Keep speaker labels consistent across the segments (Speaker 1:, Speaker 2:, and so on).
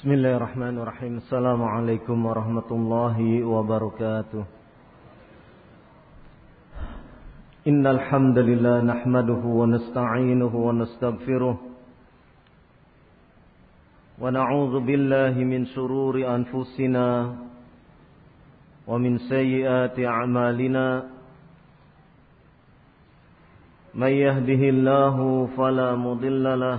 Speaker 1: بسم الله الرحمن الرحيم السلام عليكم ورحمة الله وبركاته إن الحمد لله نحمده ونستعينه ونستغفره ونعوذ بالله من شرور أنفسنا ومن سيئات أعمالنا من يهده الله فلا مضل له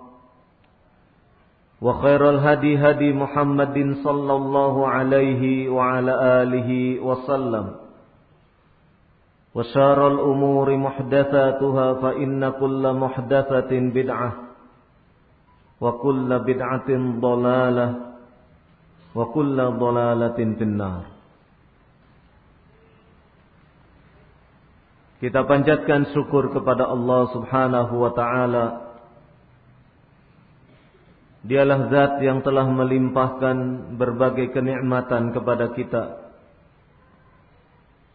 Speaker 1: وخير الهدي هدي محمد صلى الله عليه وعلى آله وسلم. وشار الأمور محدثاتها فإن كل محدثة بدعة وكل بدعة ضلالة وكل ضلالة في النار. Kita panjatkan syukur kepada Allah subhanahu wa ta'ala Dialah zat yang telah melimpahkan berbagai kenikmatan kepada kita.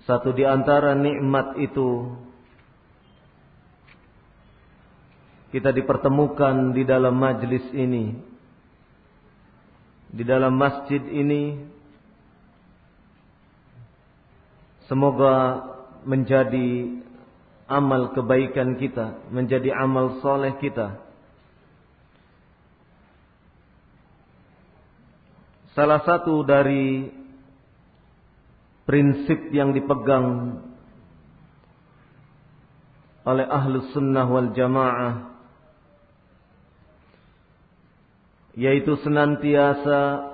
Speaker 1: Satu di antara nikmat itu kita dipertemukan di dalam majlis ini. Di dalam masjid ini semoga menjadi amal kebaikan kita, menjadi amal soleh kita Salah satu dari prinsip yang dipegang oleh ahlus sunnah wal jamaah yaitu senantiasa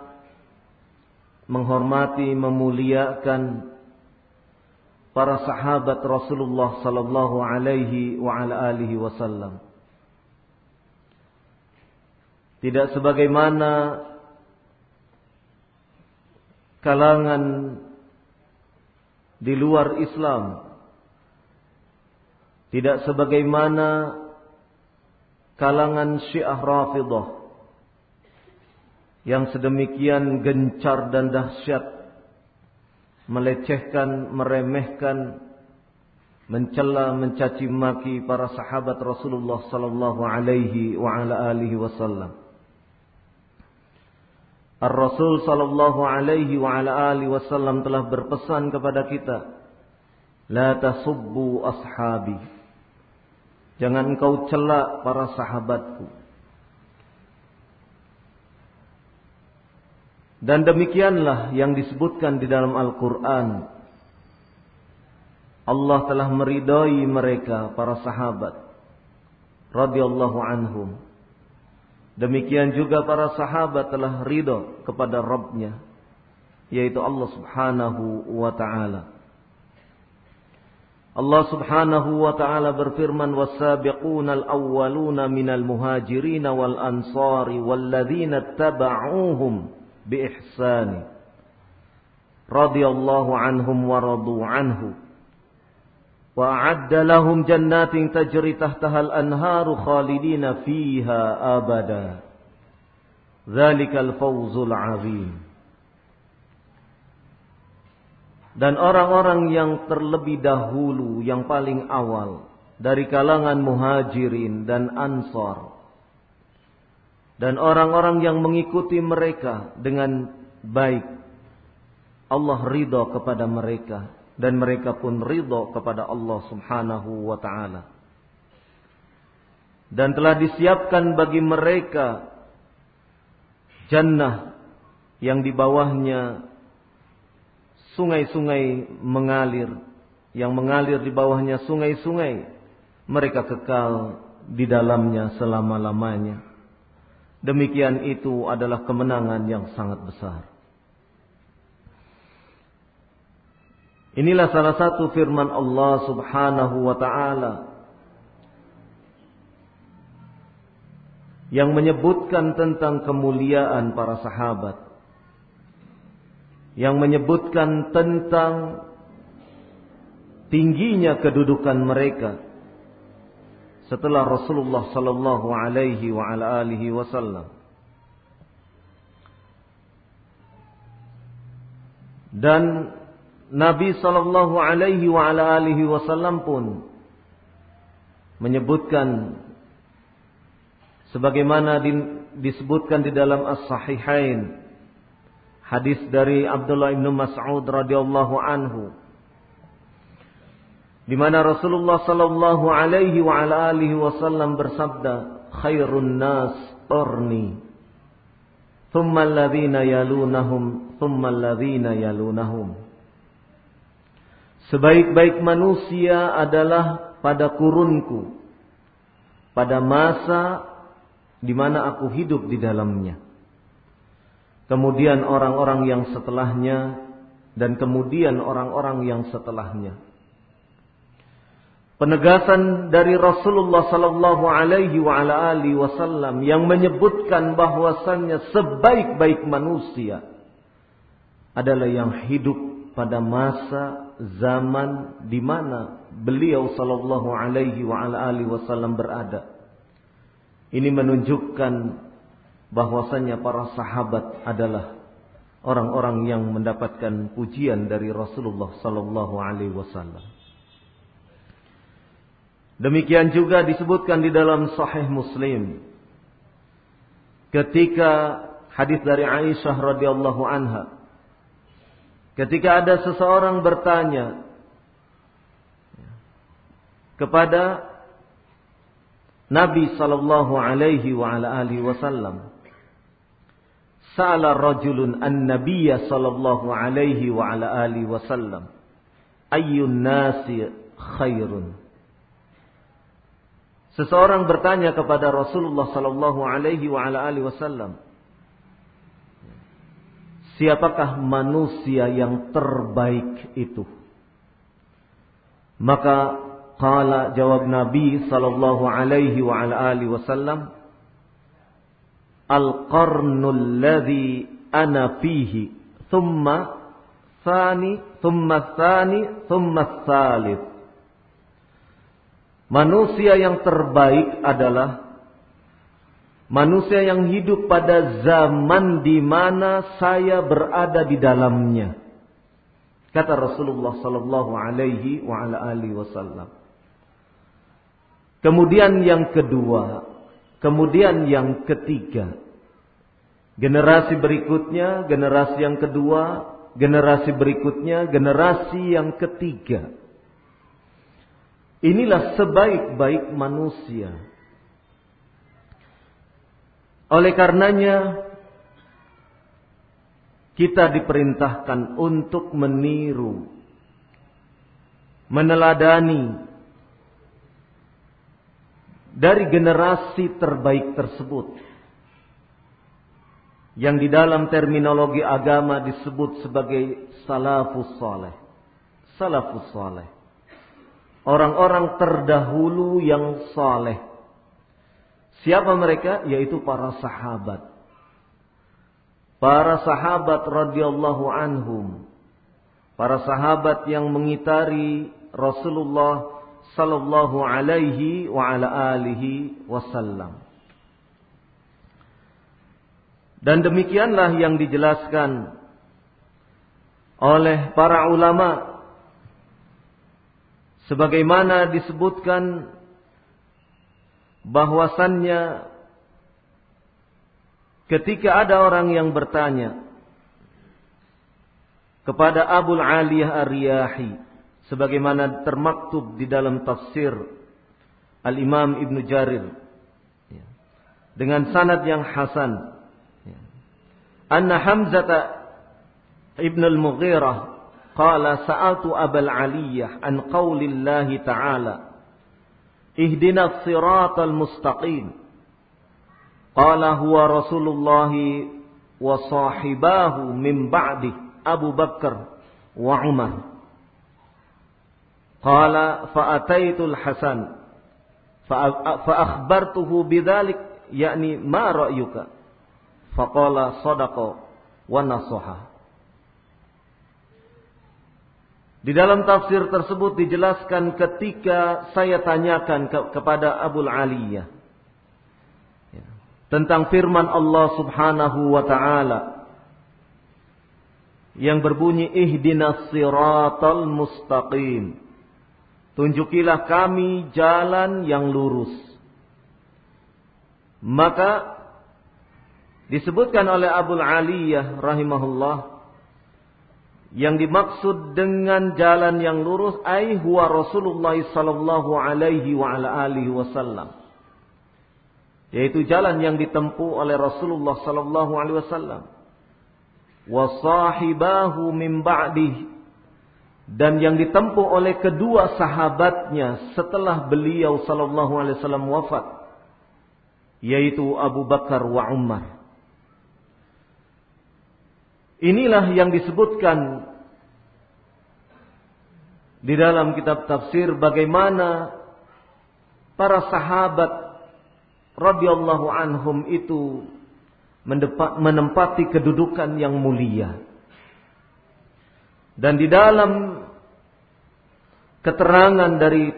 Speaker 1: menghormati, memuliakan para sahabat Rasulullah sallallahu alaihi wa ala alihi wasallam. Tidak sebagaimana kalangan di luar Islam tidak sebagaimana kalangan Syiah Rafidah yang sedemikian gencar dan dahsyat melecehkan, meremehkan, mencela, mencaci maki para sahabat Rasulullah sallallahu alaihi wa ala alihi wasallam. Ar-Rasul sallallahu alaihi wa ala alihi wasallam telah berpesan kepada kita, "La tasubbu ashabi." Jangan engkau celak para sahabatku. Dan demikianlah yang disebutkan di dalam Al-Qur'an. Allah telah meridai mereka para sahabat radhiyallahu anhum Demikian juga para sahabat telah ridho kepada Rabbnya. Yaitu Allah subhanahu wa ta'ala. Allah subhanahu wa ta'ala berfirman وَالسَّابِقُونَ الْأَوَّلُونَ مِنَ الْمُهَاجِرِينَ وَالْأَنصَارِ وَالَّذِينَ اتَّبَعُوهُمْ بِإِحْسَانِ رَضِيَ اللَّهُ عَنْهُمْ وَرَضُوا عَنْهُ وأعد لهم جنات تجري تحتها الأنهار خالدين فيها أبدا ذلك الفوز العظيم dan orang-orang yang terlebih dahulu yang paling awal dari kalangan muhajirin dan ansor dan orang-orang yang mengikuti mereka dengan baik Allah ridho kepada mereka dan mereka pun ridho kepada Allah Subhanahu wa taala dan telah disiapkan bagi mereka jannah yang di bawahnya sungai-sungai mengalir, yang mengalir di bawahnya sungai-sungai, mereka kekal di dalamnya selama-lamanya. Demikian itu adalah kemenangan yang sangat besar. Inilah salah satu firman Allah Subhanahu wa taala yang menyebutkan tentang kemuliaan para sahabat yang menyebutkan tentang tingginya kedudukan mereka setelah Rasulullah sallallahu alaihi wa ala alihi wasallam. Dan Nabi sallallahu alaihi wasallam pun menyebutkan sebagaimana disebutkan di dalam As-Sahihain Hadis dari Abdullah bin Mas'ud radhiyallahu anhu di mana Rasulullah sallallahu alaihi wa ala alihi wasallam bersabda, "Khairun nas qarni, thumma alladhina yalunahum, thumma alladhina yalunahum." Sebaik-baik manusia adalah pada kurunku, pada masa di mana aku hidup di dalamnya kemudian orang-orang yang setelahnya, dan kemudian orang-orang yang setelahnya. Penegasan dari Rasulullah sallallahu alaihi wasallam yang menyebutkan bahwasannya sebaik-baik manusia adalah yang hidup pada masa zaman di mana beliau sallallahu alaihi wa ala alihi wasallam berada. Ini menunjukkan bahwasanya para sahabat adalah orang-orang yang mendapatkan pujian dari Rasulullah sallallahu alaihi wasallam. Demikian juga disebutkan di dalam Sahih Muslim ketika hadis dari Aisyah radhiyallahu anha ketika ada seseorang bertanya kepada Nabi sallallahu alaihi wa ala alihi wasallam Sa'ala rajulun an-nabiyya sallallahu alaihi wa ala alihi wasallam. Ayyun nasi khairun. Seseorang bertanya kepada Rasulullah sallallahu alaihi wa ala alihi wasallam. Siapakah manusia yang terbaik itu? Maka qala jawab Nabi sallallahu alaihi wa ala alihi wasallam al-qarnul ladzi ana fihi thumma thani thumma thani thumma thalith Manusia yang terbaik adalah manusia yang hidup pada zaman di mana saya berada di dalamnya. Kata Rasulullah sallallahu alaihi wa ala alihi wasallam. Kemudian yang kedua, kemudian yang ketiga, Generasi berikutnya, generasi yang kedua, generasi berikutnya, generasi yang ketiga. Inilah sebaik-baik manusia. Oleh karenanya, kita diperintahkan untuk meniru, meneladani dari generasi terbaik tersebut yang di dalam terminologi agama disebut sebagai salafus saleh. Salafus saleh. Orang-orang terdahulu yang saleh. Siapa mereka? Yaitu para sahabat. Para sahabat radhiyallahu anhum. Para sahabat yang mengitari Rasulullah sallallahu alaihi wa ala alihi wasallam. Dan demikianlah yang dijelaskan oleh para ulama sebagaimana disebutkan bahwasannya ketika ada orang yang bertanya kepada Abu Aliyah Ar-Riyahi sebagaimana termaktub di dalam tafsir Al-Imam Ibnu Jarir ya, dengan sanad yang hasan ya, anna Hamzah Ibn Al-Mughirah qala sa'altu Abu Aliyah an qaulillahi ta'ala. اهدنا الصراط المستقيم. قال هو رسول الله وصاحباه من بعده أبو بكر وعمر. قال فأتيت الحسن فأخبرته بذلك يعني ما رأيك؟ فقال صدق ونصحه. Di dalam tafsir tersebut dijelaskan ketika saya tanyakan ke kepada Abu Aliyah ya, tentang firman Allah Subhanahu wa taala yang berbunyi ihdinas siratal mustaqim. Tunjukilah kami jalan yang lurus. Maka disebutkan oleh Abu Aliyah rahimahullah yang dimaksud dengan jalan yang lurus ai huwa Rasulullah sallallahu alaihi wa ala alihi wasallam. Yaitu jalan yang ditempuh oleh Rasulullah sallallahu alaihi wasallam. Wa sahibahu min ba'dih dan yang ditempuh oleh kedua sahabatnya setelah beliau sallallahu alaihi wasallam wafat yaitu Abu Bakar wa Umar. Inilah yang disebutkan di dalam kitab tafsir bagaimana para sahabat radhiyallahu anhum itu menempati kedudukan yang mulia. Dan di dalam keterangan dari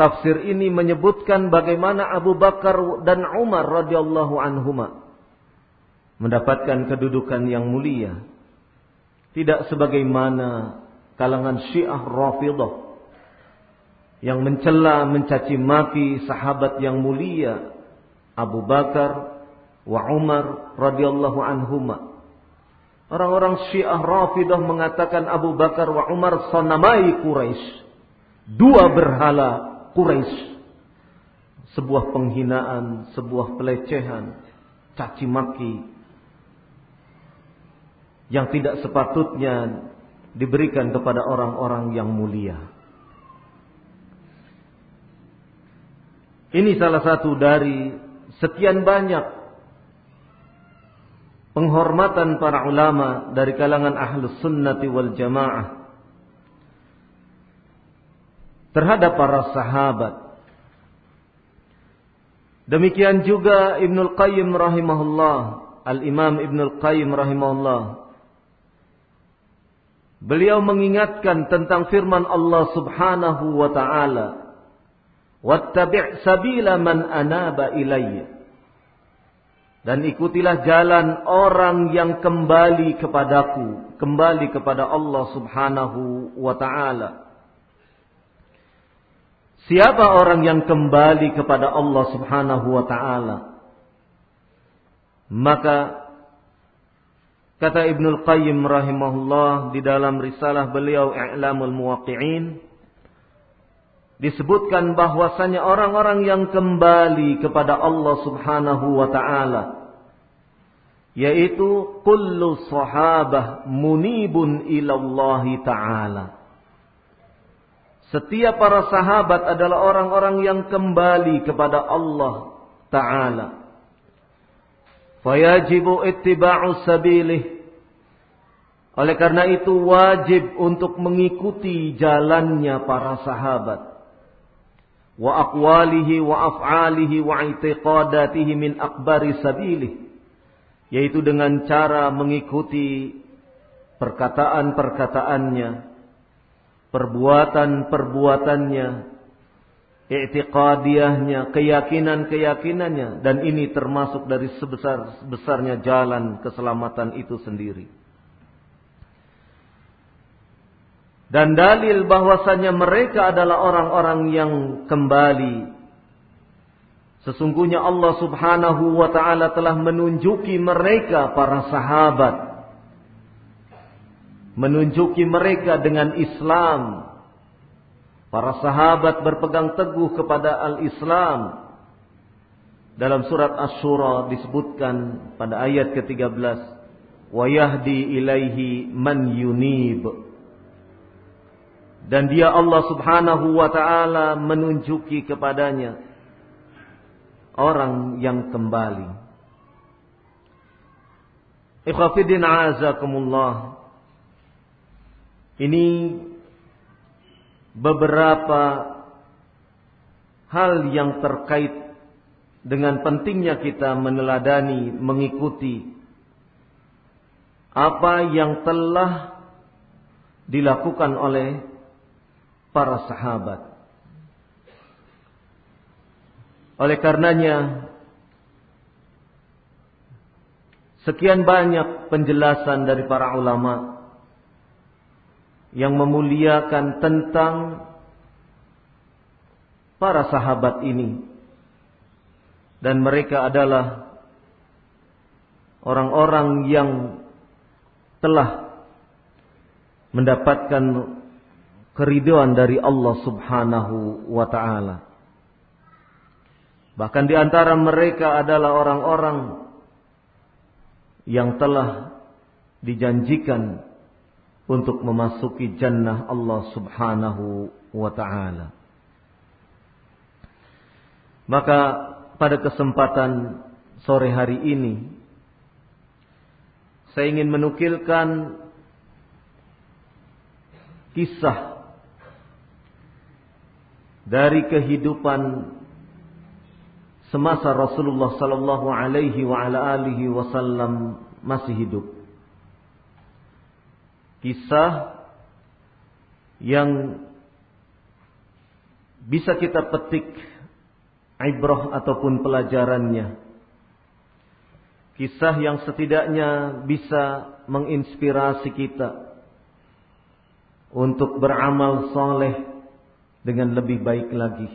Speaker 1: tafsir ini menyebutkan bagaimana Abu Bakar dan Umar radhiyallahu anhuma mendapatkan kedudukan yang mulia. Tidak sebagaimana kalangan Syiah Rafidah yang mencela mencaci maki sahabat yang mulia Abu Bakar wa Umar radhiyallahu anhuma. Orang-orang Syiah Rafidah mengatakan Abu Bakar wa Umar sanamai Quraisy. Dua berhala Quraisy. Sebuah penghinaan, sebuah pelecehan, caci maki yang tidak sepatutnya diberikan kepada orang-orang yang mulia. Ini salah satu dari sekian banyak penghormatan para ulama dari kalangan ahlus sunnati wal jamaah terhadap para sahabat. Demikian juga Ibnul Qayyim rahimahullah, Al-Imam Ibnul Qayyim rahimahullah Beliau mengingatkan tentang firman Allah Subhanahu wa taala, "Wattabi' sabila man anaba ilayya." Dan ikutilah jalan orang yang kembali kepadaku, kembali kepada Allah Subhanahu wa taala. Siapa orang yang kembali kepada Allah Subhanahu wa taala? Maka Kata Ibnul Qayyim rahimahullah di dalam risalah beliau I'lamul Muwaqqi'in disebutkan bahwasanya orang-orang yang kembali kepada Allah Subhanahu wa taala yaitu kullu sahabah munibun ilallahi taala. Setiap para sahabat adalah orang-orang yang kembali kepada Allah taala Fayajibu ittiba'u sabilih. Oleh karena itu wajib untuk mengikuti jalannya para sahabat. Wa aqwalihi wa af'alihi wa i'tiqadatihi min akbari sabilih. Yaitu dengan cara mengikuti perkataan-perkataannya, perbuatan-perbuatannya, i'tiqadiyahnya, keyakinan-keyakinannya dan ini termasuk dari sebesar-besarnya jalan keselamatan itu sendiri. Dan dalil bahwasanya mereka adalah orang-orang yang kembali. Sesungguhnya Allah subhanahu wa ta'ala telah menunjuki mereka para sahabat. Menunjuki mereka dengan Islam. Para sahabat berpegang teguh kepada al-Islam. Dalam surat Ash-Shura disebutkan pada ayat ke-13. Wa yahdi ilaihi man yunib dan dia Allah subhanahu wa ta'ala menunjuki kepadanya orang yang kembali. Ikhwafidin azakumullah. Ini beberapa hal yang terkait dengan pentingnya kita meneladani, mengikuti apa yang telah dilakukan oleh para sahabat. Oleh karenanya, sekian banyak penjelasan dari para ulama yang memuliakan tentang para sahabat ini. Dan mereka adalah orang-orang yang telah mendapatkan keriduan dari Allah Subhanahu wa taala. Bahkan di antara mereka adalah orang-orang yang telah dijanjikan untuk memasuki jannah Allah Subhanahu wa taala. Maka pada kesempatan sore hari ini saya ingin menukilkan kisah dari kehidupan semasa Rasulullah sallallahu alaihi wa alihi wasallam masih hidup. Kisah yang bisa kita petik ibrah ataupun pelajarannya. Kisah yang setidaknya bisa menginspirasi kita untuk beramal soleh dengan lebih baik lagi.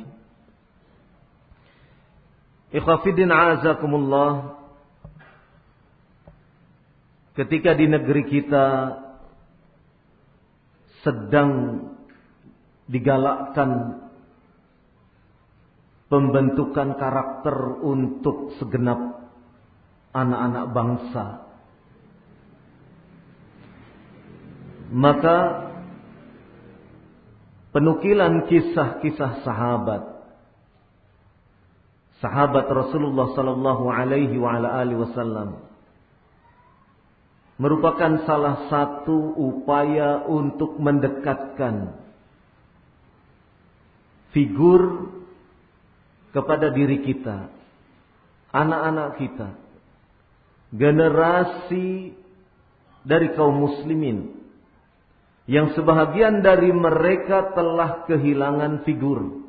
Speaker 1: Ikhwafidin azakumullah. Ketika di negeri kita sedang digalakkan pembentukan karakter untuk segenap anak-anak bangsa. Maka penukilan kisah-kisah sahabat sahabat Rasulullah sallallahu alaihi wa ala alihi wasallam merupakan salah satu upaya untuk mendekatkan figur kepada diri kita anak-anak kita generasi dari kaum muslimin yang sebahagian dari mereka telah kehilangan figur,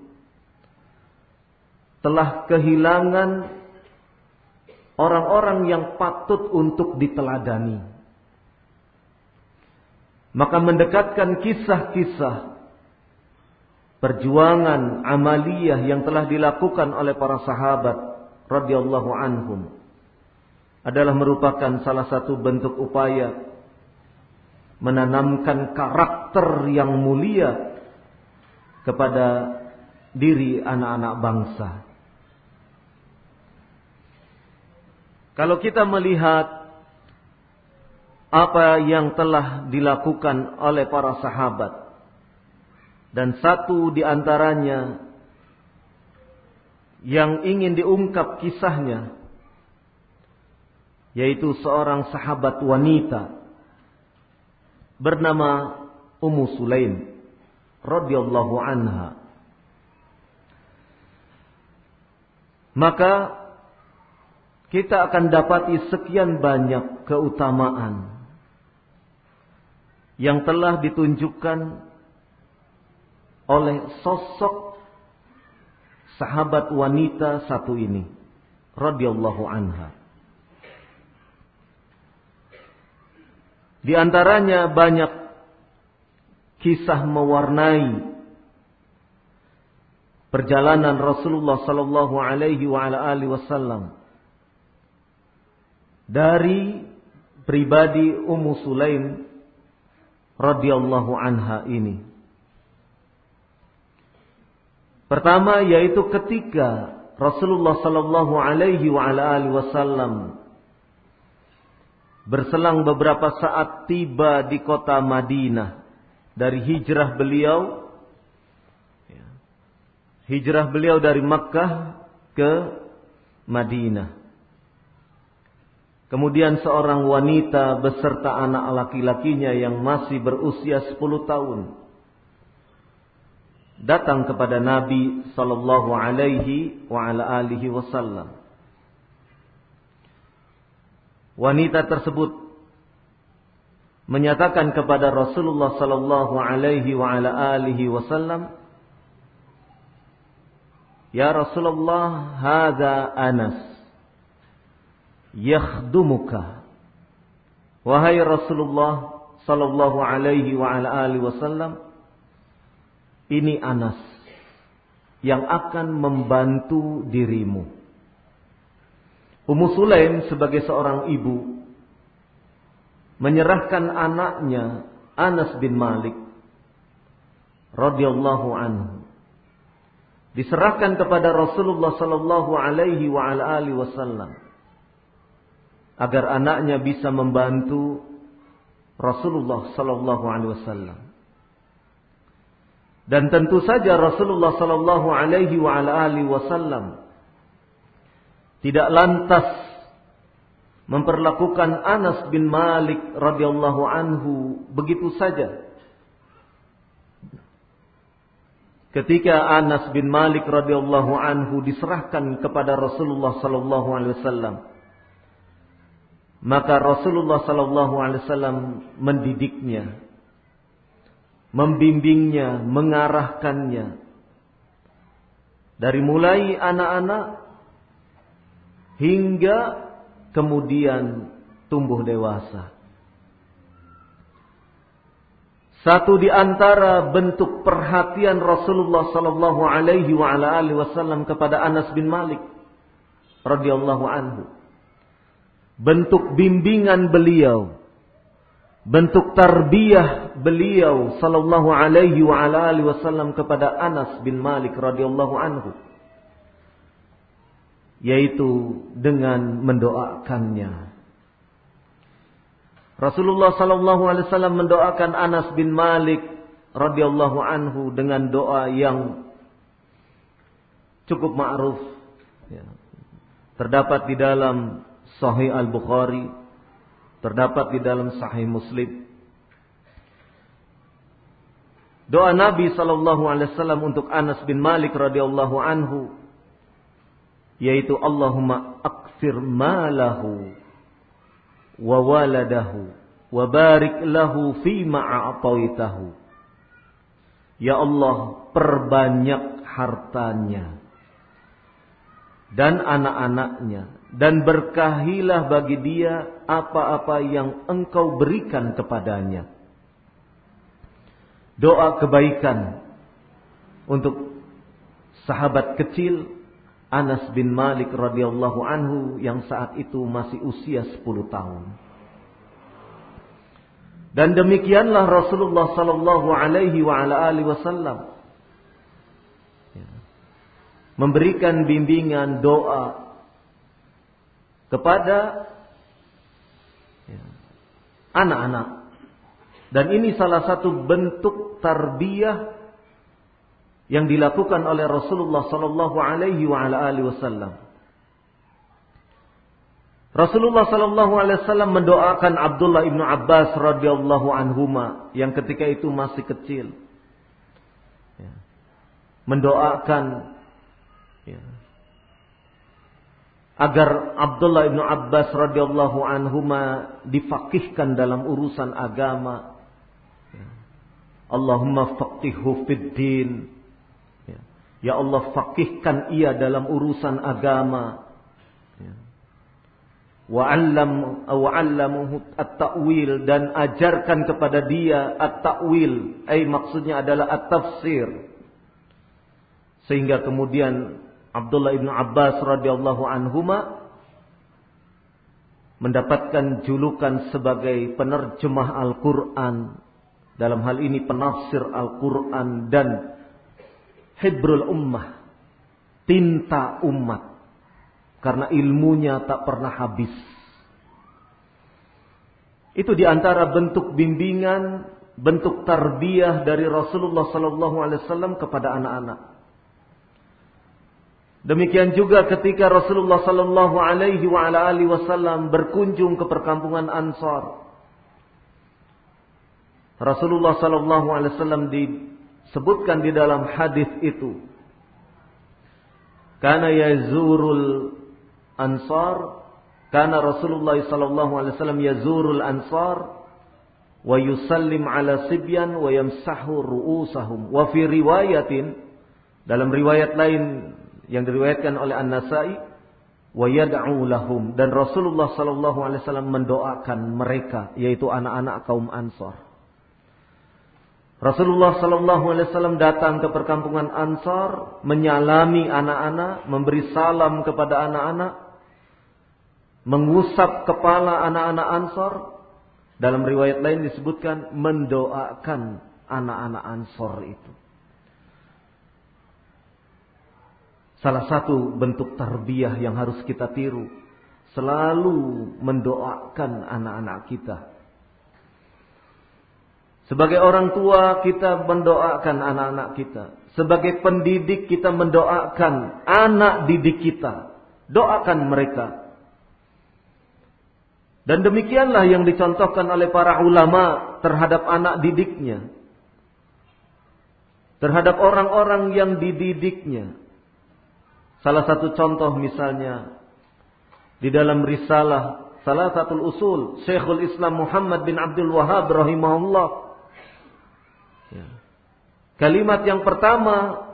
Speaker 1: telah kehilangan orang-orang yang patut untuk diteladani. Maka mendekatkan kisah-kisah perjuangan amaliyah yang telah dilakukan oleh para sahabat radhiyallahu anhum adalah merupakan salah satu bentuk upaya menanamkan karakter yang mulia kepada diri anak-anak bangsa. Kalau kita melihat apa yang telah dilakukan oleh para sahabat dan satu di antaranya yang ingin diungkap kisahnya yaitu seorang sahabat wanita bernama Ummu Sulaim radhiyallahu anha. Maka kita akan dapati sekian banyak keutamaan yang telah ditunjukkan oleh sosok sahabat wanita satu ini radhiyallahu anha. Di antaranya banyak kisah mewarnai perjalanan Rasulullah sallallahu alaihi wa ala alihi wasallam dari pribadi Ummu Sulaim radhiyallahu anha ini. Pertama yaitu ketika Rasulullah sallallahu alaihi wa ala alihi wasallam berselang beberapa saat tiba di kota Madinah dari hijrah beliau hijrah beliau dari Makkah ke Madinah. Kemudian seorang wanita beserta anak laki-lakinya yang masih berusia 10 tahun datang kepada Nabi sallallahu alaihi wa ala alihi wasallam. Wanita tersebut menyatakan kepada Rasulullah sallallahu alaihi wa ala alihi wasallam Ya Rasulullah, hadza Anas. Yakhdumuka. Wahai Rasulullah sallallahu alaihi wa ala alihi wasallam, ini Anas yang akan membantu dirimu. Ummu Sulaim sebagai seorang ibu menyerahkan anaknya Anas bin Malik radhiyallahu anhu diserahkan kepada Rasulullah sallallahu alaihi wa ala alihi wasallam agar anaknya bisa membantu Rasulullah sallallahu alaihi wasallam. Dan tentu saja Rasulullah sallallahu alaihi wa alihi wasallam tidak lantas memperlakukan Anas bin Malik radhiyallahu anhu begitu saja ketika Anas bin Malik radhiyallahu anhu diserahkan kepada Rasulullah sallallahu alaihi wasallam maka Rasulullah sallallahu alaihi wasallam mendidiknya membimbingnya mengarahkannya dari mulai anak-anak hingga kemudian tumbuh dewasa Satu di antara bentuk perhatian Rasulullah sallallahu alaihi wa ala alihi wasallam kepada Anas bin Malik radhiyallahu anhu. Bentuk bimbingan beliau, bentuk tarbiyah beliau sallallahu alaihi wa ala alihi wasallam kepada Anas bin Malik radhiyallahu anhu. Yaitu dengan mendoakannya. Rasulullah sallallahu alaihi wasallam mendoakan Anas bin Malik radhiyallahu anhu dengan doa yang cukup ma'ruf. Ya. Terdapat di dalam Sahih Al-Bukhari, terdapat di dalam Sahih Muslim. Doa Nabi sallallahu alaihi wasallam untuk Anas bin Malik radhiyallahu anhu yaitu Allahumma akfir malahu wa waladahu wa barik lahu fima a'taitahu. Ya Allah, perbanyak hartanya dan anak-anaknya dan berkahilah bagi dia apa-apa yang engkau berikan kepadanya. Doa kebaikan untuk sahabat kecil Anas bin Malik radhiyallahu anhu yang saat itu masih usia 10 tahun. Dan demikianlah Rasulullah sallallahu alaihi wa ala alihi wasallam ya, memberikan bimbingan doa kepada ya, anak-anak. Dan ini salah satu bentuk tarbiyah yang dilakukan oleh Rasulullah sallallahu alaihi wa ala alihi wasallam. Rasulullah sallallahu alaihi wasallam mendoakan Abdullah ibnu Abbas radhiyallahu anhuma yang ketika itu masih kecil. Ya. Mendoakan ya, agar Abdullah ibnu Abbas radhiyallahu anhuma difakihkan dalam urusan agama. Allahumma faqihhu fid din Ya Allah fakihkan ia dalam urusan agama. Ya. wa'allamuhu at-ta'wil dan ajarkan kepada dia at-ta'wil ay maksudnya adalah at-tafsir sehingga kemudian Abdullah ibn Abbas radhiyallahu anhuma mendapatkan julukan sebagai penerjemah Al-Qur'an dalam hal ini penafsir Al-Qur'an dan hibrul ummah tinta umat karena ilmunya tak pernah habis. Itu di antara bentuk bimbingan, bentuk tarbiyah dari Rasulullah Sallallahu Alaihi Wasallam kepada anak-anak. Demikian juga ketika Rasulullah Sallallahu Alaihi Wasallam berkunjung ke perkampungan Ansar. Rasulullah Sallallahu Alaihi Wasallam disebutkan di dalam hadis itu. Karena yazurul Ansar karena Rasulullah sallallahu alaihi wasallam yazurul Ansar wa yusallim ala sibyan wa yamsahu ru'usahum wa fi riwayatin dalam riwayat lain yang diriwayatkan oleh An-Nasa'i wa yad'u dan Rasulullah sallallahu alaihi wasallam mendoakan mereka yaitu anak-anak kaum Ansar Rasulullah Sallallahu Alaihi Wasallam datang ke perkampungan Ansar, menyalami anak-anak, memberi salam kepada anak-anak, mengusap kepala anak-anak Ansor. Dalam riwayat lain disebutkan mendoakan anak-anak Ansor itu. Salah satu bentuk tarbiyah yang harus kita tiru. Selalu mendoakan anak-anak kita. Sebagai orang tua kita mendoakan anak-anak kita. Sebagai pendidik kita mendoakan anak didik kita. Doakan mereka dan demikianlah yang dicontohkan oleh para ulama terhadap anak didiknya. Terhadap orang-orang yang dididiknya. Salah satu contoh misalnya di dalam risalah salah satu usul Syekhul Islam Muhammad bin Abdul Wahab rahimahullah. Ya. Kalimat yang pertama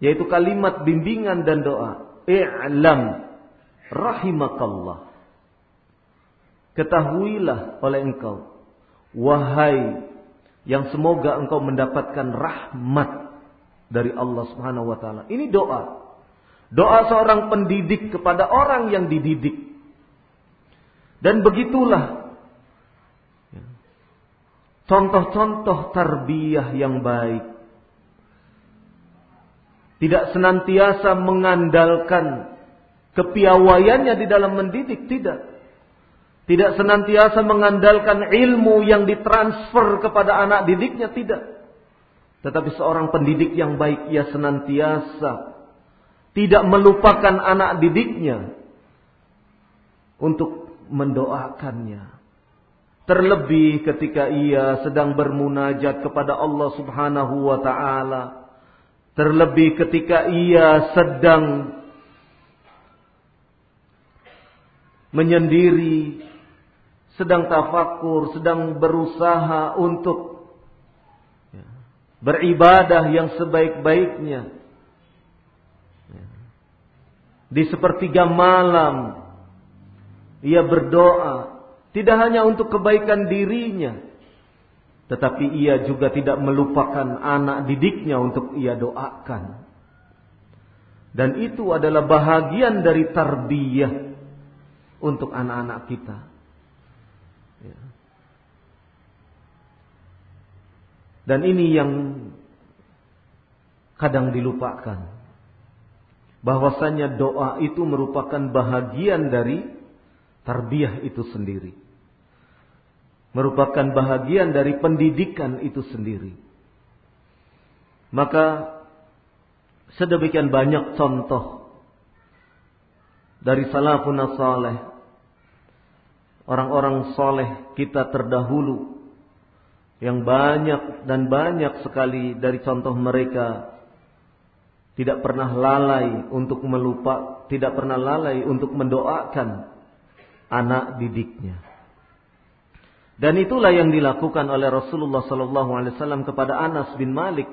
Speaker 1: yaitu kalimat bimbingan dan doa. I'lam rahimakallah. Ketahuilah oleh engkau, wahai yang semoga engkau mendapatkan rahmat dari Allah Subhanahu wa taala. Ini doa. Doa seorang pendidik kepada orang yang dididik. Dan begitulah contoh-contoh tarbiyah yang baik. Tidak senantiasa mengandalkan kepiawaiannya di dalam mendidik, tidak. Tidak senantiasa mengandalkan ilmu yang ditransfer kepada anak didiknya, tidak. Tetapi seorang pendidik yang baik, ia senantiasa tidak melupakan anak didiknya untuk mendoakannya. Terlebih ketika ia sedang bermunajat kepada Allah Subhanahu wa taala. Terlebih ketika ia sedang menyendiri sedang tafakur, sedang berusaha untuk beribadah yang sebaik-baiknya. Di sepertiga malam, ia berdoa, tidak hanya untuk kebaikan dirinya, tetapi ia juga tidak melupakan anak didiknya untuk ia doakan. Dan itu adalah bahagian dari tarbiyah untuk anak-anak kita. Ya. Dan ini yang kadang dilupakan. Bahwasanya doa itu merupakan bahagian dari tarbiyah itu sendiri. Merupakan bahagian dari pendidikan itu sendiri. Maka sedemikian banyak contoh dari salafun saleh orang-orang soleh kita terdahulu yang banyak dan banyak sekali dari contoh mereka tidak pernah lalai untuk melupa, tidak pernah lalai untuk mendoakan anak didiknya. Dan itulah yang dilakukan oleh Rasulullah sallallahu alaihi wasallam kepada Anas bin Malik,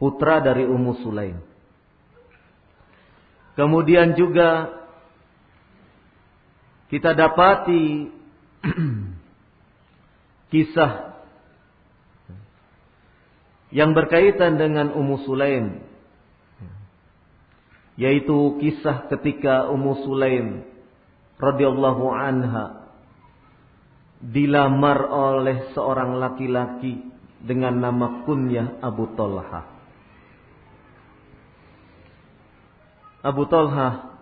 Speaker 1: putra dari Ummu Sulaim. Kemudian juga kita dapati kisah yang berkaitan dengan Ummu Sulaim yaitu kisah ketika Ummu Sulaim radhiyallahu anha dilamar oleh seorang laki-laki dengan nama kunyah Abu Talha. Abu Talha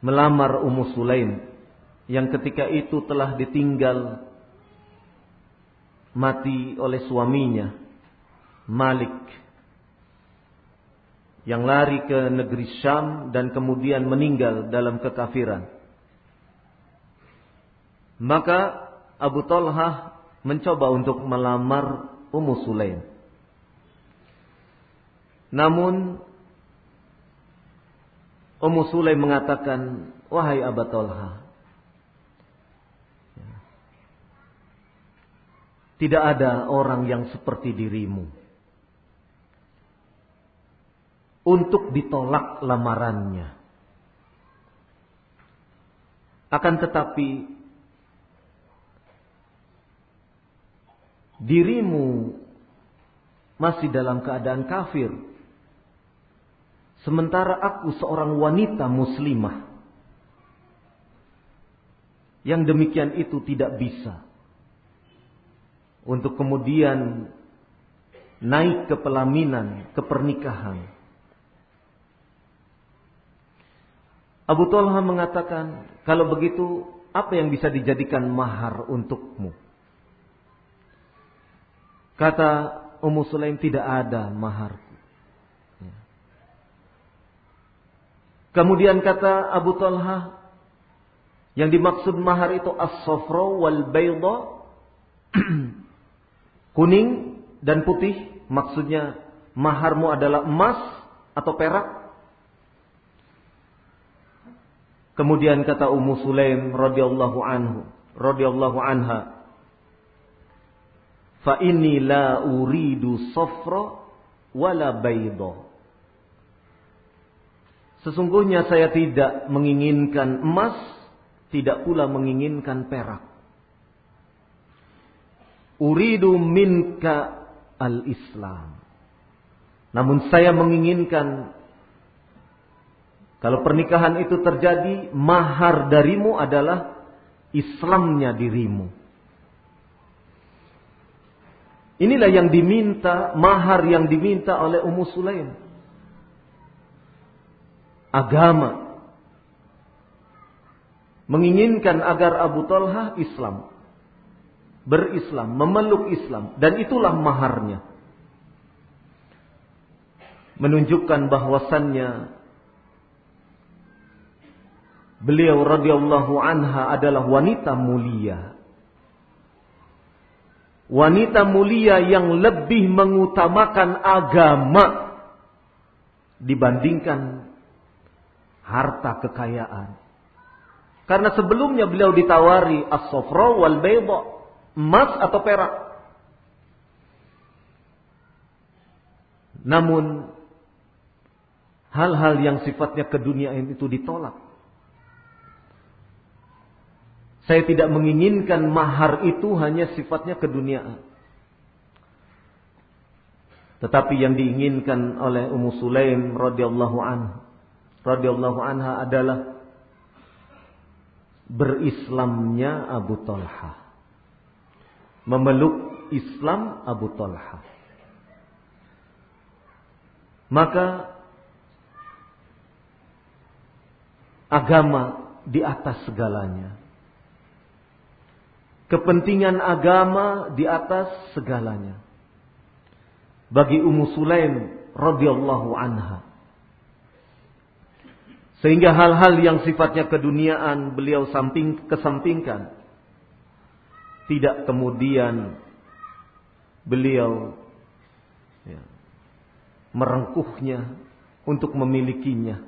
Speaker 1: melamar Ummu Sulaim yang ketika itu telah ditinggal mati oleh suaminya Malik yang lari ke negeri Syam dan kemudian meninggal dalam kekafiran. Maka Abu Talha mencoba untuk melamar Ummu Sulaim. Namun Ummu Sulaim mengatakan, "Wahai Abu Talha, Tidak ada orang yang seperti dirimu. Untuk ditolak lamarannya. Akan tetapi dirimu masih dalam keadaan kafir. Sementara aku seorang wanita muslimah. Yang demikian itu tidak bisa untuk kemudian naik ke pelaminan, ke pernikahan. Abu Talha mengatakan, kalau begitu apa yang bisa dijadikan mahar untukmu? Kata Ummu Sulaim tidak ada maharku. Ya. Kemudian kata Abu Talha, yang dimaksud mahar itu as-safra wal bayda kuning dan putih maksudnya maharmu adalah emas atau perak kemudian kata Ummu Sulaim radhiyallahu anhu radhiyallahu anha fa inni la uridu safra wala bayda Sesungguhnya saya tidak menginginkan emas, tidak pula menginginkan perak. Uridu minka al-Islam. Namun saya menginginkan kalau pernikahan itu terjadi, mahar darimu adalah Islamnya dirimu. Inilah yang diminta, mahar yang diminta oleh Ummu Sulaim. Agama. Menginginkan agar Abu Talha Islam berislam, memeluk Islam dan itulah maharnya. Menunjukkan bahwasannya beliau radhiyallahu anha adalah wanita mulia. Wanita mulia yang lebih mengutamakan agama dibandingkan harta kekayaan. Karena sebelumnya beliau ditawari as-safra wal bayda emas atau perak. Namun hal-hal yang sifatnya keduniaan itu ditolak. Saya tidak menginginkan mahar itu hanya sifatnya keduniaan. Tetapi yang diinginkan oleh Ummu Sulaim radhiyallahu anha radhiyallahu anha adalah berislamnya Abu Talha memeluk Islam Abu Talha. Maka agama di atas segalanya. Kepentingan agama di atas segalanya. Bagi Ummu Sulaim radhiyallahu anha. Sehingga hal-hal yang sifatnya keduniaan beliau samping kesampingkan tidak kemudian beliau ya, merengkuhnya untuk memilikinya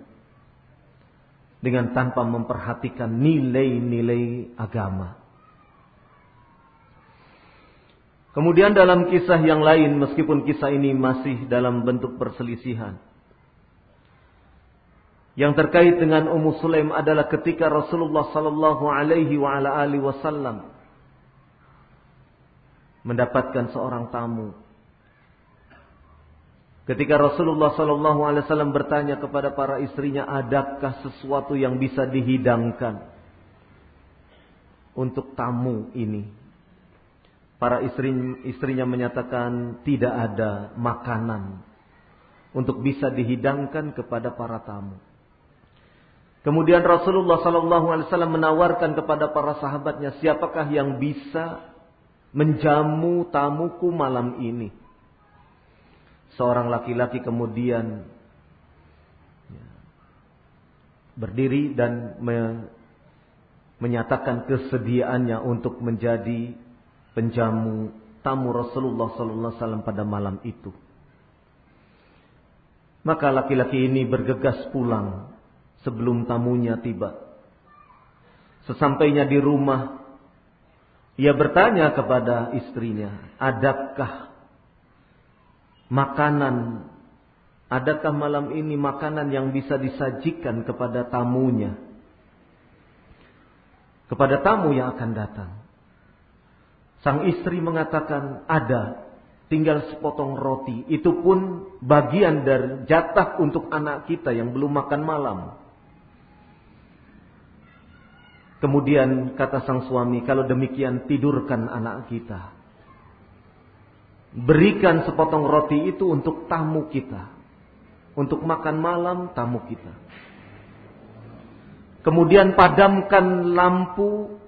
Speaker 1: dengan tanpa memperhatikan nilai-nilai agama. Kemudian dalam kisah yang lain, meskipun kisah ini masih dalam bentuk perselisihan, yang terkait dengan Ummu Sulaim adalah ketika Rasulullah sallallahu alaihi wa ala alihi wasallam mendapatkan seorang tamu. Ketika Rasulullah sallallahu alaihi wasallam bertanya kepada para istrinya, "Adakah sesuatu yang bisa dihidangkan untuk tamu ini?" Para istri, istrinya menyatakan tidak ada makanan untuk bisa dihidangkan kepada para tamu. Kemudian Rasulullah Sallallahu Alaihi Wasallam menawarkan kepada para sahabatnya, siapakah yang bisa menjamu tamuku malam ini? Seorang laki-laki kemudian ya, berdiri dan menyatakan kesediaannya untuk menjadi penjamu tamu Rasulullah sallallahu alaihi wasallam pada malam itu. Maka laki-laki ini bergegas pulang sebelum tamunya tiba. Sesampainya di rumah, ia bertanya kepada istrinya, "Adakah makanan Adakah malam ini makanan yang bisa disajikan kepada tamunya? Kepada tamu yang akan datang. Sang istri mengatakan ada, tinggal sepotong roti. Itu pun bagian dari jatah untuk anak kita yang belum makan malam. Kemudian kata sang suami, kalau demikian tidurkan anak kita. Berikan sepotong roti itu untuk tamu kita. Untuk makan malam tamu kita. Kemudian padamkan lampu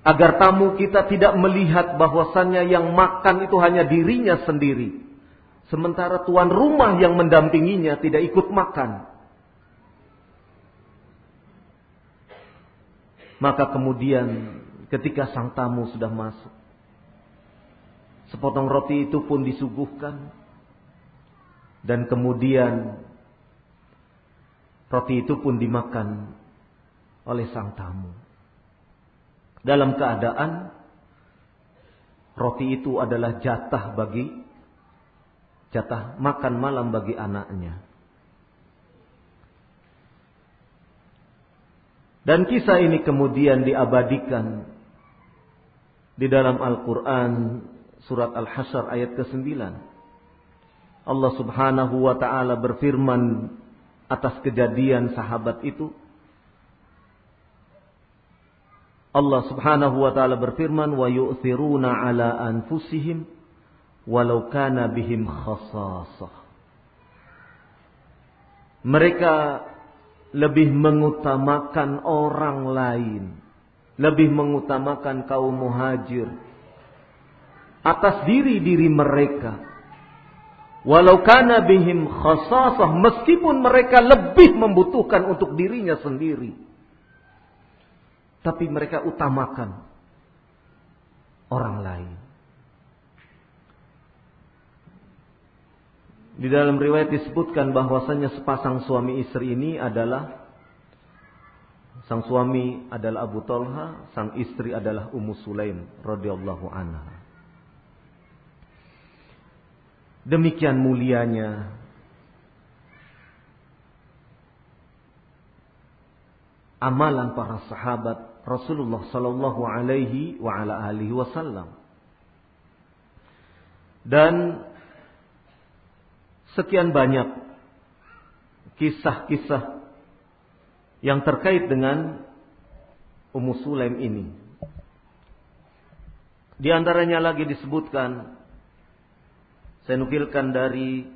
Speaker 1: Agar tamu kita tidak melihat bahwasannya yang makan itu hanya dirinya sendiri. Sementara tuan rumah yang mendampinginya tidak ikut makan. Maka kemudian ketika sang tamu sudah masuk. Sepotong roti itu pun disuguhkan. Dan kemudian roti itu pun dimakan oleh sang tamu dalam keadaan roti itu adalah jatah bagi jatah makan malam bagi anaknya. Dan kisah ini kemudian diabadikan di dalam Al-Quran surat Al-Hasyr ayat ke-9. Allah subhanahu wa ta'ala berfirman atas kejadian sahabat itu. Allah Subhanahu wa taala berfirman wa yu'thiruna ala anfusihim walau kana bihim khasasah. Mereka lebih mengutamakan orang lain, lebih mengutamakan kaum muhajir atas diri-diri mereka. Walau kana bihim khasasah meskipun mereka lebih membutuhkan untuk dirinya sendiri. Tapi mereka utamakan orang lain. Di dalam riwayat disebutkan bahwasanya sepasang suami istri ini adalah sang suami adalah Abu Talha, sang istri adalah Ummu Sulaim radhiyallahu anha. Demikian mulianya amalan para sahabat Rasulullah sallallahu alaihi wa ala alihi wasallam. Dan sekian banyak kisah-kisah yang terkait dengan Ummu Sulaim ini. Di antaranya lagi disebutkan saya nukilkan dari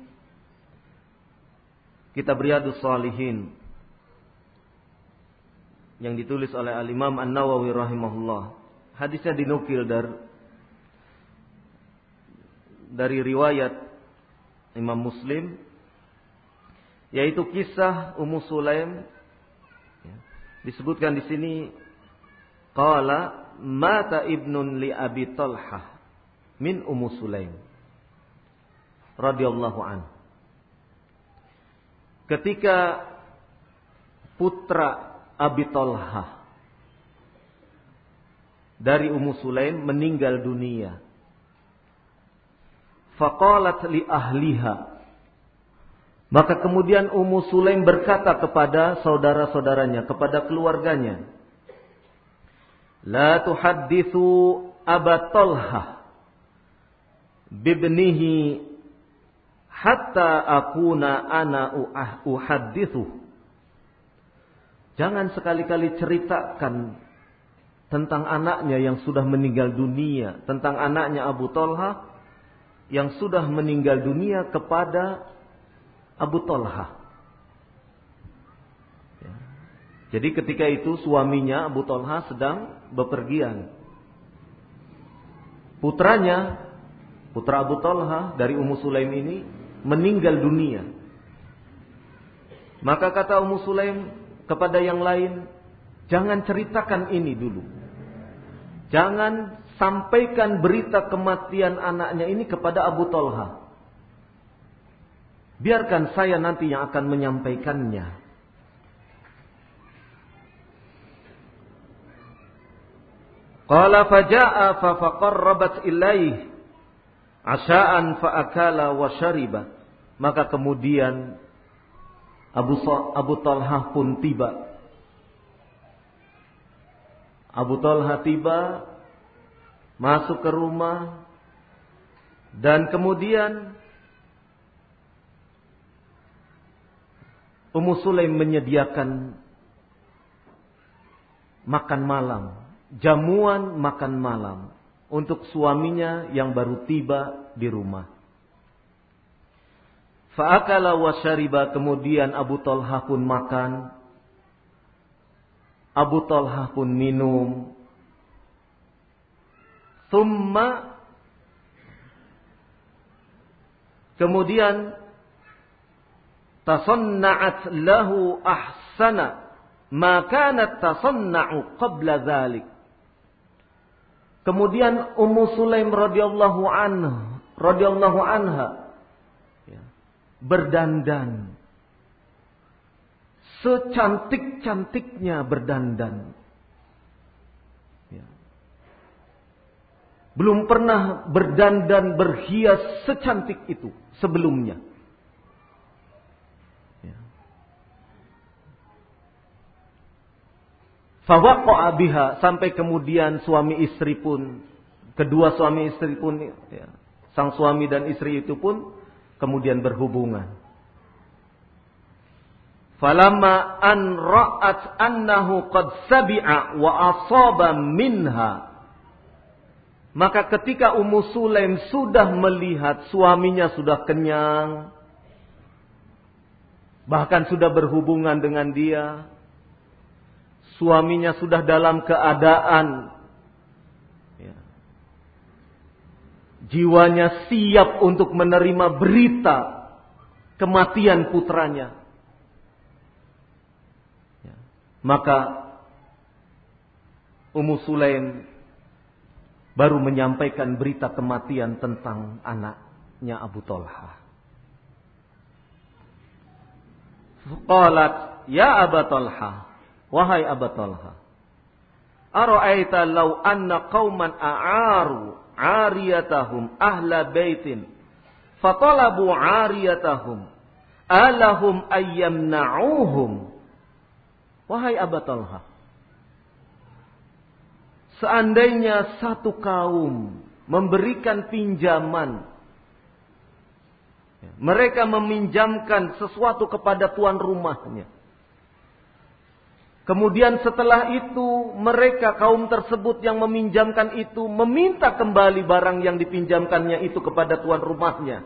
Speaker 1: kitab Riyadus Salihin yang ditulis oleh Al-Imam An-Nawawi rahimahullah. Hadisnya dinukil dari dari riwayat Imam Muslim yaitu kisah Ummu Sulaim ya, disebutkan di sini qala mata ibnun li Abi Talhah min Ummu Sulaim radhiyallahu an ketika putra Abi Tolha dari Ummu Sulaim meninggal dunia. Faqalat li ahliha Maka kemudian Ummu Sulaim berkata kepada saudara-saudaranya, kepada keluarganya, La tuhaddithu Aba Talha bibnihi hatta akuna ana uhaddithu. Jangan sekali-kali ceritakan tentang anaknya yang sudah meninggal dunia, tentang anaknya Abu Talha yang sudah meninggal dunia kepada Abu Talha. Ya. Jadi ketika itu suaminya Abu Talha sedang bepergian. Putranya, putra Abu Talha dari Ummu Sulaim ini meninggal dunia. Maka kata Ummu Sulaim kepada yang lain, jangan ceritakan ini dulu. Jangan sampaikan berita kematian anaknya ini kepada Abu Talha. Biarkan saya nanti yang akan menyampaikannya. Qala faja'a fa faqarrabat ilaih asa'an fa wa syariba. Maka kemudian Abu Abu Talha pun tiba. Abu Talha tiba masuk ke rumah dan kemudian Ummu Sulaim menyediakan makan malam, jamuan makan malam untuk suaminya yang baru tiba di rumah. Fa'akala wa syariba kemudian Abu Talha pun makan. Abu Talha pun minum. Thumma kemudian tasanna'at lahu ahsana ma kanat tasanna'u qabla dhalik. Kemudian Ummu Sulaim radhiyallahu anha radhiyallahu anha berdandan secantik-cantiknya berdandan. Ya. Belum pernah berdandan berhias secantik itu sebelumnya. Fawaqa'a biha sampai kemudian suami istri pun kedua suami istri pun ya, sang suami dan istri itu pun kemudian berhubungan. Falamma an ra'at annahu qad sabi'a wa asaba minha maka ketika Ummu Sulaim sudah melihat suaminya sudah kenyang bahkan sudah berhubungan dengan dia suaminya sudah dalam keadaan jiwanya siap untuk menerima berita kematian putranya. Ya, maka Ummu Sulaim baru menyampaikan berita kematian tentang anaknya Abu Talha. Qalat, ya Abu Talha, Wahai Abu Talha. Ara'aita law anna qauman a'aru 'ariyatahum ahla baitin fatalabu 'ariyatahum alahum ayyamna'uhum Wahai Abu Talha. Seandainya satu kaum memberikan pinjaman mereka meminjamkan sesuatu kepada tuan rumahnya Kemudian setelah itu mereka kaum tersebut yang meminjamkan itu meminta kembali barang yang dipinjamkannya itu kepada tuan rumahnya.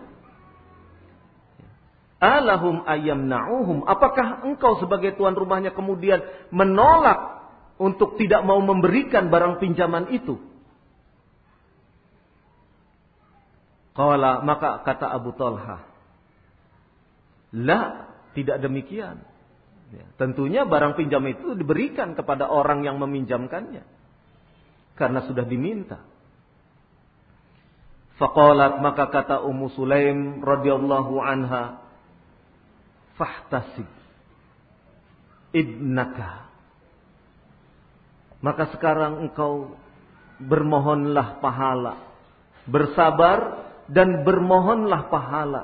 Speaker 1: Alahum ayam na'uhum. Apakah engkau sebagai tuan rumahnya kemudian menolak untuk tidak mau memberikan barang pinjaman itu? Kala maka kata Abu Talha. La, tidak demikian. Ya, tentunya barang pinjam itu diberikan kepada orang yang meminjamkannya. Karena sudah diminta. Faqalat maka kata Ummu Sulaim radhiyallahu anha fahtasib ibnaka maka sekarang engkau bermohonlah pahala bersabar dan bermohonlah pahala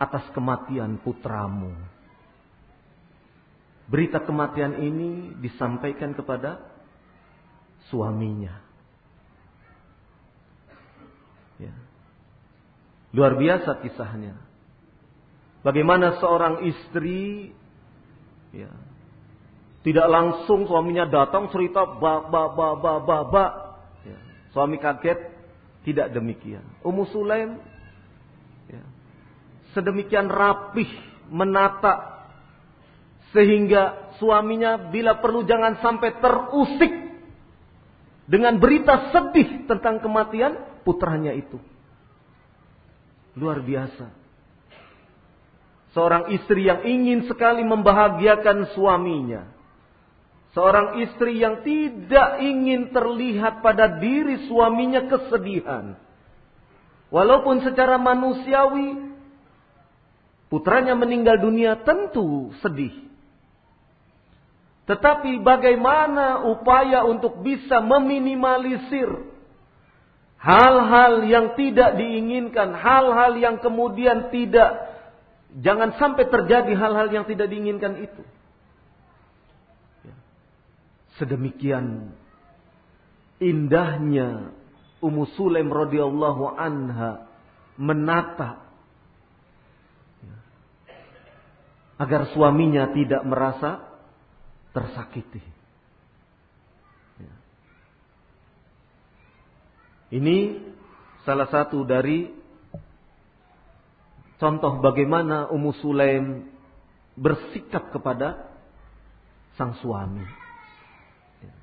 Speaker 1: atas kematian putramu. Berita kematian ini disampaikan kepada suaminya. Ya. Luar biasa kisahnya. Bagaimana seorang istri ya, tidak langsung suaminya datang cerita ba ba ba ba ba ba. Ya. Suami kaget, tidak demikian. Ummu Sulaim ya, sedemikian rapih menata sehingga suaminya bila perlu jangan sampai terusik dengan berita sedih tentang kematian putranya itu. Luar biasa. Seorang istri yang ingin sekali membahagiakan suaminya. Seorang istri yang tidak ingin terlihat pada diri suaminya kesedihan. Walaupun secara manusiawi putranya meninggal dunia tentu sedih. Tetapi bagaimana upaya untuk bisa meminimalisir hal-hal yang tidak diinginkan, hal-hal yang kemudian tidak jangan sampai terjadi hal-hal yang tidak diinginkan itu. Ya. Sedemikian indahnya Ummu Sulaim radhiyallahu anha menata ya, agar suaminya tidak merasa tersakiti. Ya. Ini salah satu dari contoh bagaimana Ummu Sulaim bersikap kepada sang suami. Ya.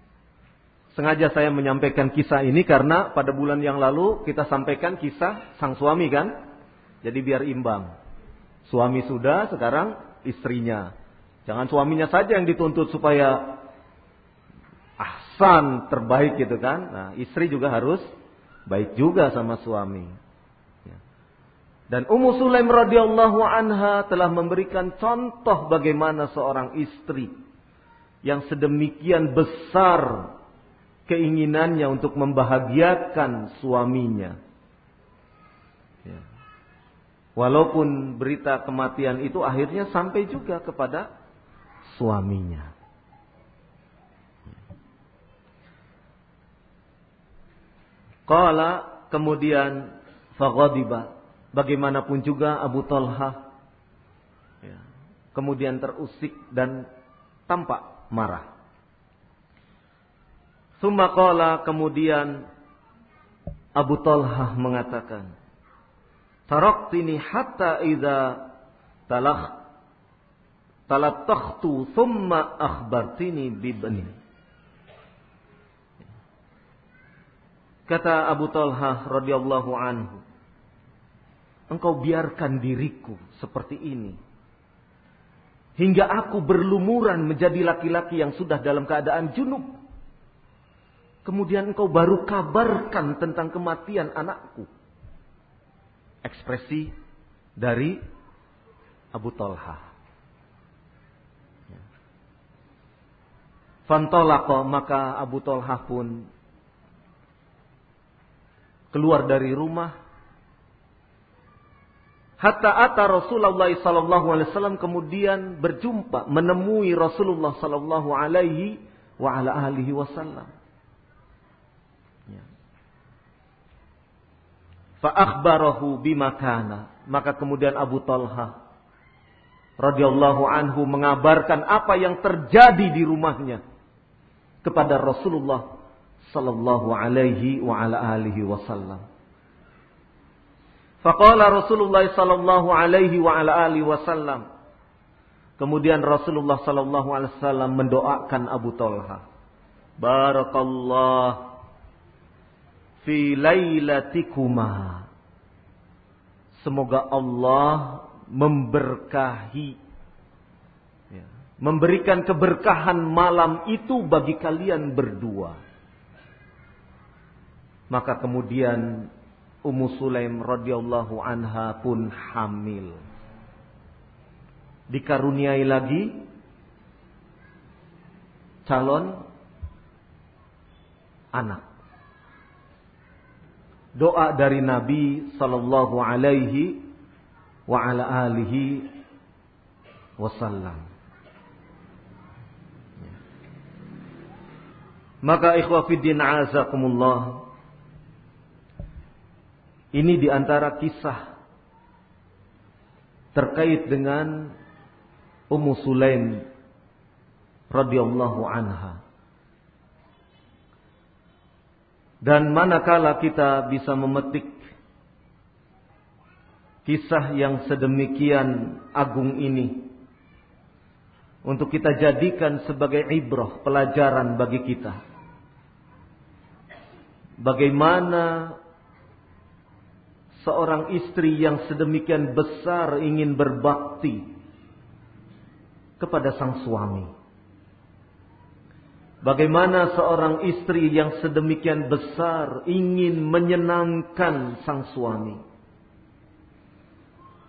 Speaker 1: Sengaja saya menyampaikan kisah ini karena pada bulan yang lalu kita sampaikan kisah sang suami kan. Jadi biar imbang. Suami sudah, sekarang istrinya. Jangan suaminya saja yang dituntut supaya ahsan terbaik gitu kan. Nah, istri juga harus baik juga sama suami. Ya. Dan Ummu Sulaim radhiyallahu anha telah memberikan contoh bagaimana seorang istri yang sedemikian besar keinginannya untuk membahagiakan suaminya. Ya. Walaupun berita kematian itu akhirnya sampai juga kepada suaminya. Qala kemudian faghadiba bagaimanapun juga Abu Talha ya, kemudian terusik dan tampak marah. Summa qala kemudian Abu Talha mengatakan Taraktini hatta idza talakh talattakhtu thumma akhbartini bibni. Kata Abu Talha radhiyallahu anhu, engkau biarkan diriku seperti ini. Hingga aku berlumuran menjadi laki-laki yang sudah dalam keadaan junub. Kemudian engkau baru kabarkan tentang kematian anakku. Ekspresi dari Abu Talha. Fantolako maka Abu Talha pun keluar dari rumah. Hatta ata Rasulullah sallallahu alaihi wasallam kemudian berjumpa menemui Rasulullah sallallahu alaihi wa ala alihi wasallam. Ya. Fa akhbarahu bima kana. Maka kemudian Abu Talha radhiyallahu anhu mengabarkan apa yang terjadi di rumahnya kepada Rasulullah sallallahu alaihi wa ala alihi wasallam. Faqala Rasulullah sallallahu alaihi wa ala alihi wasallam. Kemudian Rasulullah sallallahu alaihi wasallam mendoakan Abu Talha. Barakallah fi lailatikuma. Semoga Allah memberkahi memberikan keberkahan malam itu bagi kalian berdua. Maka kemudian Ummu Sulaim radhiyallahu anha pun hamil. Dikaruniai lagi calon anak. Doa dari Nabi sallallahu alaihi wa ala alihi wasallam. Maka ikhwah fiddin azakumullah. Ini di antara kisah terkait dengan Ummu Sulaim radhiyallahu anha. Dan manakala kita bisa memetik kisah yang sedemikian agung ini untuk kita jadikan sebagai ibrah pelajaran bagi kita Bagaimana seorang istri yang sedemikian besar ingin berbakti kepada sang suami. Bagaimana seorang istri yang sedemikian besar ingin menyenangkan sang suami.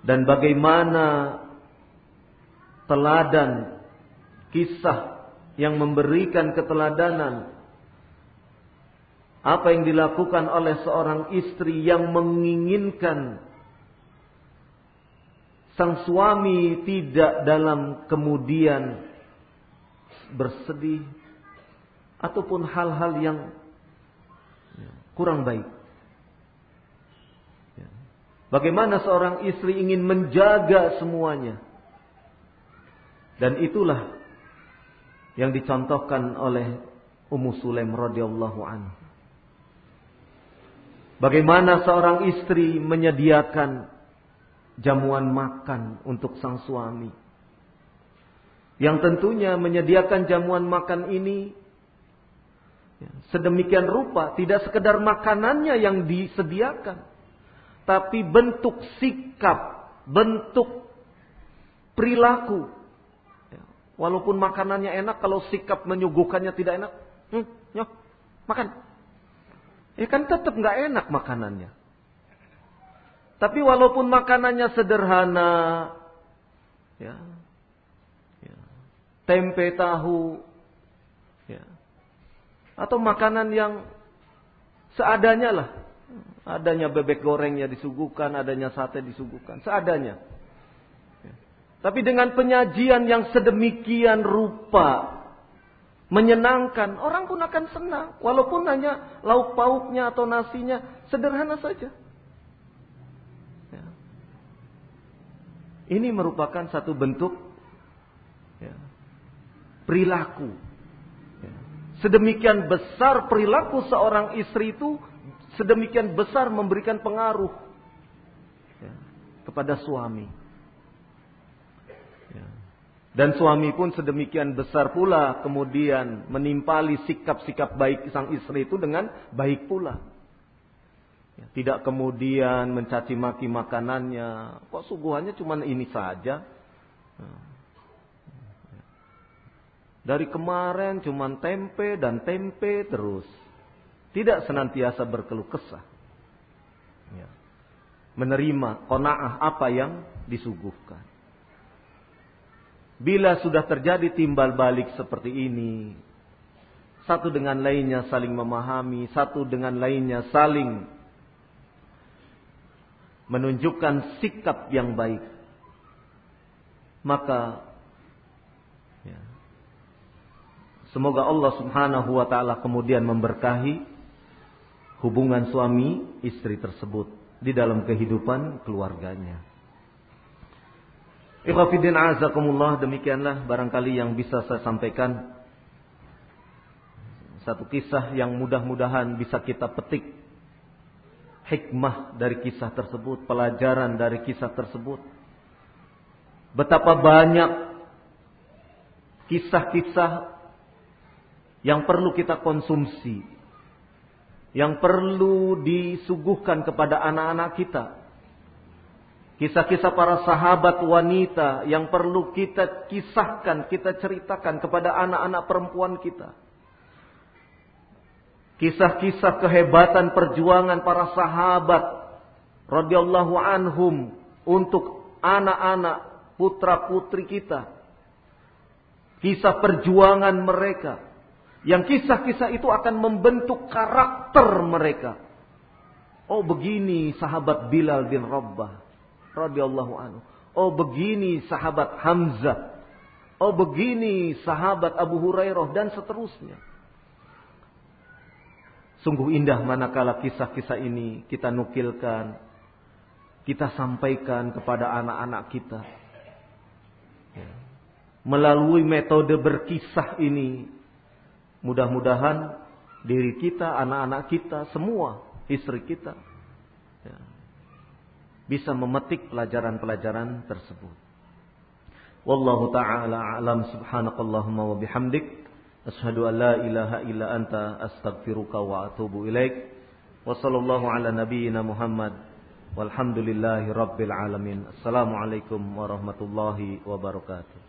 Speaker 1: Dan bagaimana teladan kisah yang memberikan keteladanan apa yang dilakukan oleh seorang istri yang menginginkan sang suami tidak dalam kemudian bersedih ataupun hal-hal yang kurang baik. Bagaimana seorang istri ingin menjaga semuanya. Dan itulah yang dicontohkan oleh Ummu Sulaim radhiyallahu anhu. Bagaimana seorang istri menyediakan jamuan makan untuk sang suami. Yang tentunya menyediakan jamuan makan ini ya, sedemikian rupa tidak sekedar makanannya yang disediakan. Tapi bentuk sikap, bentuk perilaku. Ya, walaupun makanannya enak, kalau sikap menyuguhkannya tidak enak, hmm, yuk, makan. Ya kan tetap nggak enak makanannya. Tapi walaupun makanannya sederhana, ya, ya tempe tahu, ya, atau makanan yang seadanya lah, adanya bebek gorengnya disuguhkan, adanya sate disuguhkan, seadanya. Ya. Tapi dengan penyajian yang sedemikian rupa, menyenangkan, orang pun akan senang. Walaupun hanya lauk pauknya atau nasinya sederhana saja. Ya. Ini merupakan satu bentuk ya, perilaku. Ya. Sedemikian besar perilaku seorang istri itu, sedemikian besar memberikan pengaruh ya, kepada suami. Dan suami pun sedemikian besar pula kemudian menimpali sikap-sikap baik sang istri itu dengan baik pula. Ya, tidak kemudian mencaci maki makanannya. Kok suguhannya cuma ini saja? Dari kemarin cuma tempe dan tempe terus. Tidak senantiasa berkeluh kesah. Ya. Menerima kona'ah apa yang disuguhkan. Bila sudah terjadi timbal balik seperti ini, satu dengan lainnya saling memahami, satu dengan lainnya saling menunjukkan sikap yang baik, maka ya, semoga Allah Subhanahu wa Ta'ala kemudian memberkahi hubungan suami istri tersebut di dalam kehidupan keluarganya. Ikhwafidin azakumullah demikianlah barangkali yang bisa saya sampaikan. Satu kisah yang mudah-mudahan bisa kita petik hikmah dari kisah tersebut, pelajaran dari kisah tersebut. Betapa banyak kisah-kisah yang perlu kita konsumsi, yang perlu disuguhkan kepada anak-anak kita Kisah-kisah para sahabat wanita yang perlu kita kisahkan, kita ceritakan kepada anak-anak perempuan kita. Kisah-kisah kehebatan perjuangan para sahabat radhiyallahu anhum untuk anak-anak putra-putri kita. Kisah perjuangan mereka. Yang kisah-kisah itu akan membentuk karakter mereka. Oh begini sahabat Bilal bin Rabbah radhiyallahu anhu. Oh begini sahabat Hamzah. Oh begini sahabat Abu Hurairah dan seterusnya. Sungguh indah manakala kisah-kisah ini kita nukilkan, kita sampaikan kepada anak-anak kita. Ya. Melalui metode berkisah ini, mudah-mudahan diri kita, anak-anak kita, semua istri kita bisa memetik pelajaran-pelajaran tersebut. Wallahu taala alam subhanakallahumma wa bihamdik Ashhadu an la ilaha illa anta astaghfiruka wa atubu ilaik. Wa ala nabiyyina Muhammad. Walhamdulillahi rabbil alamin. Assalamualaikum warahmatullahi wabarakatuh.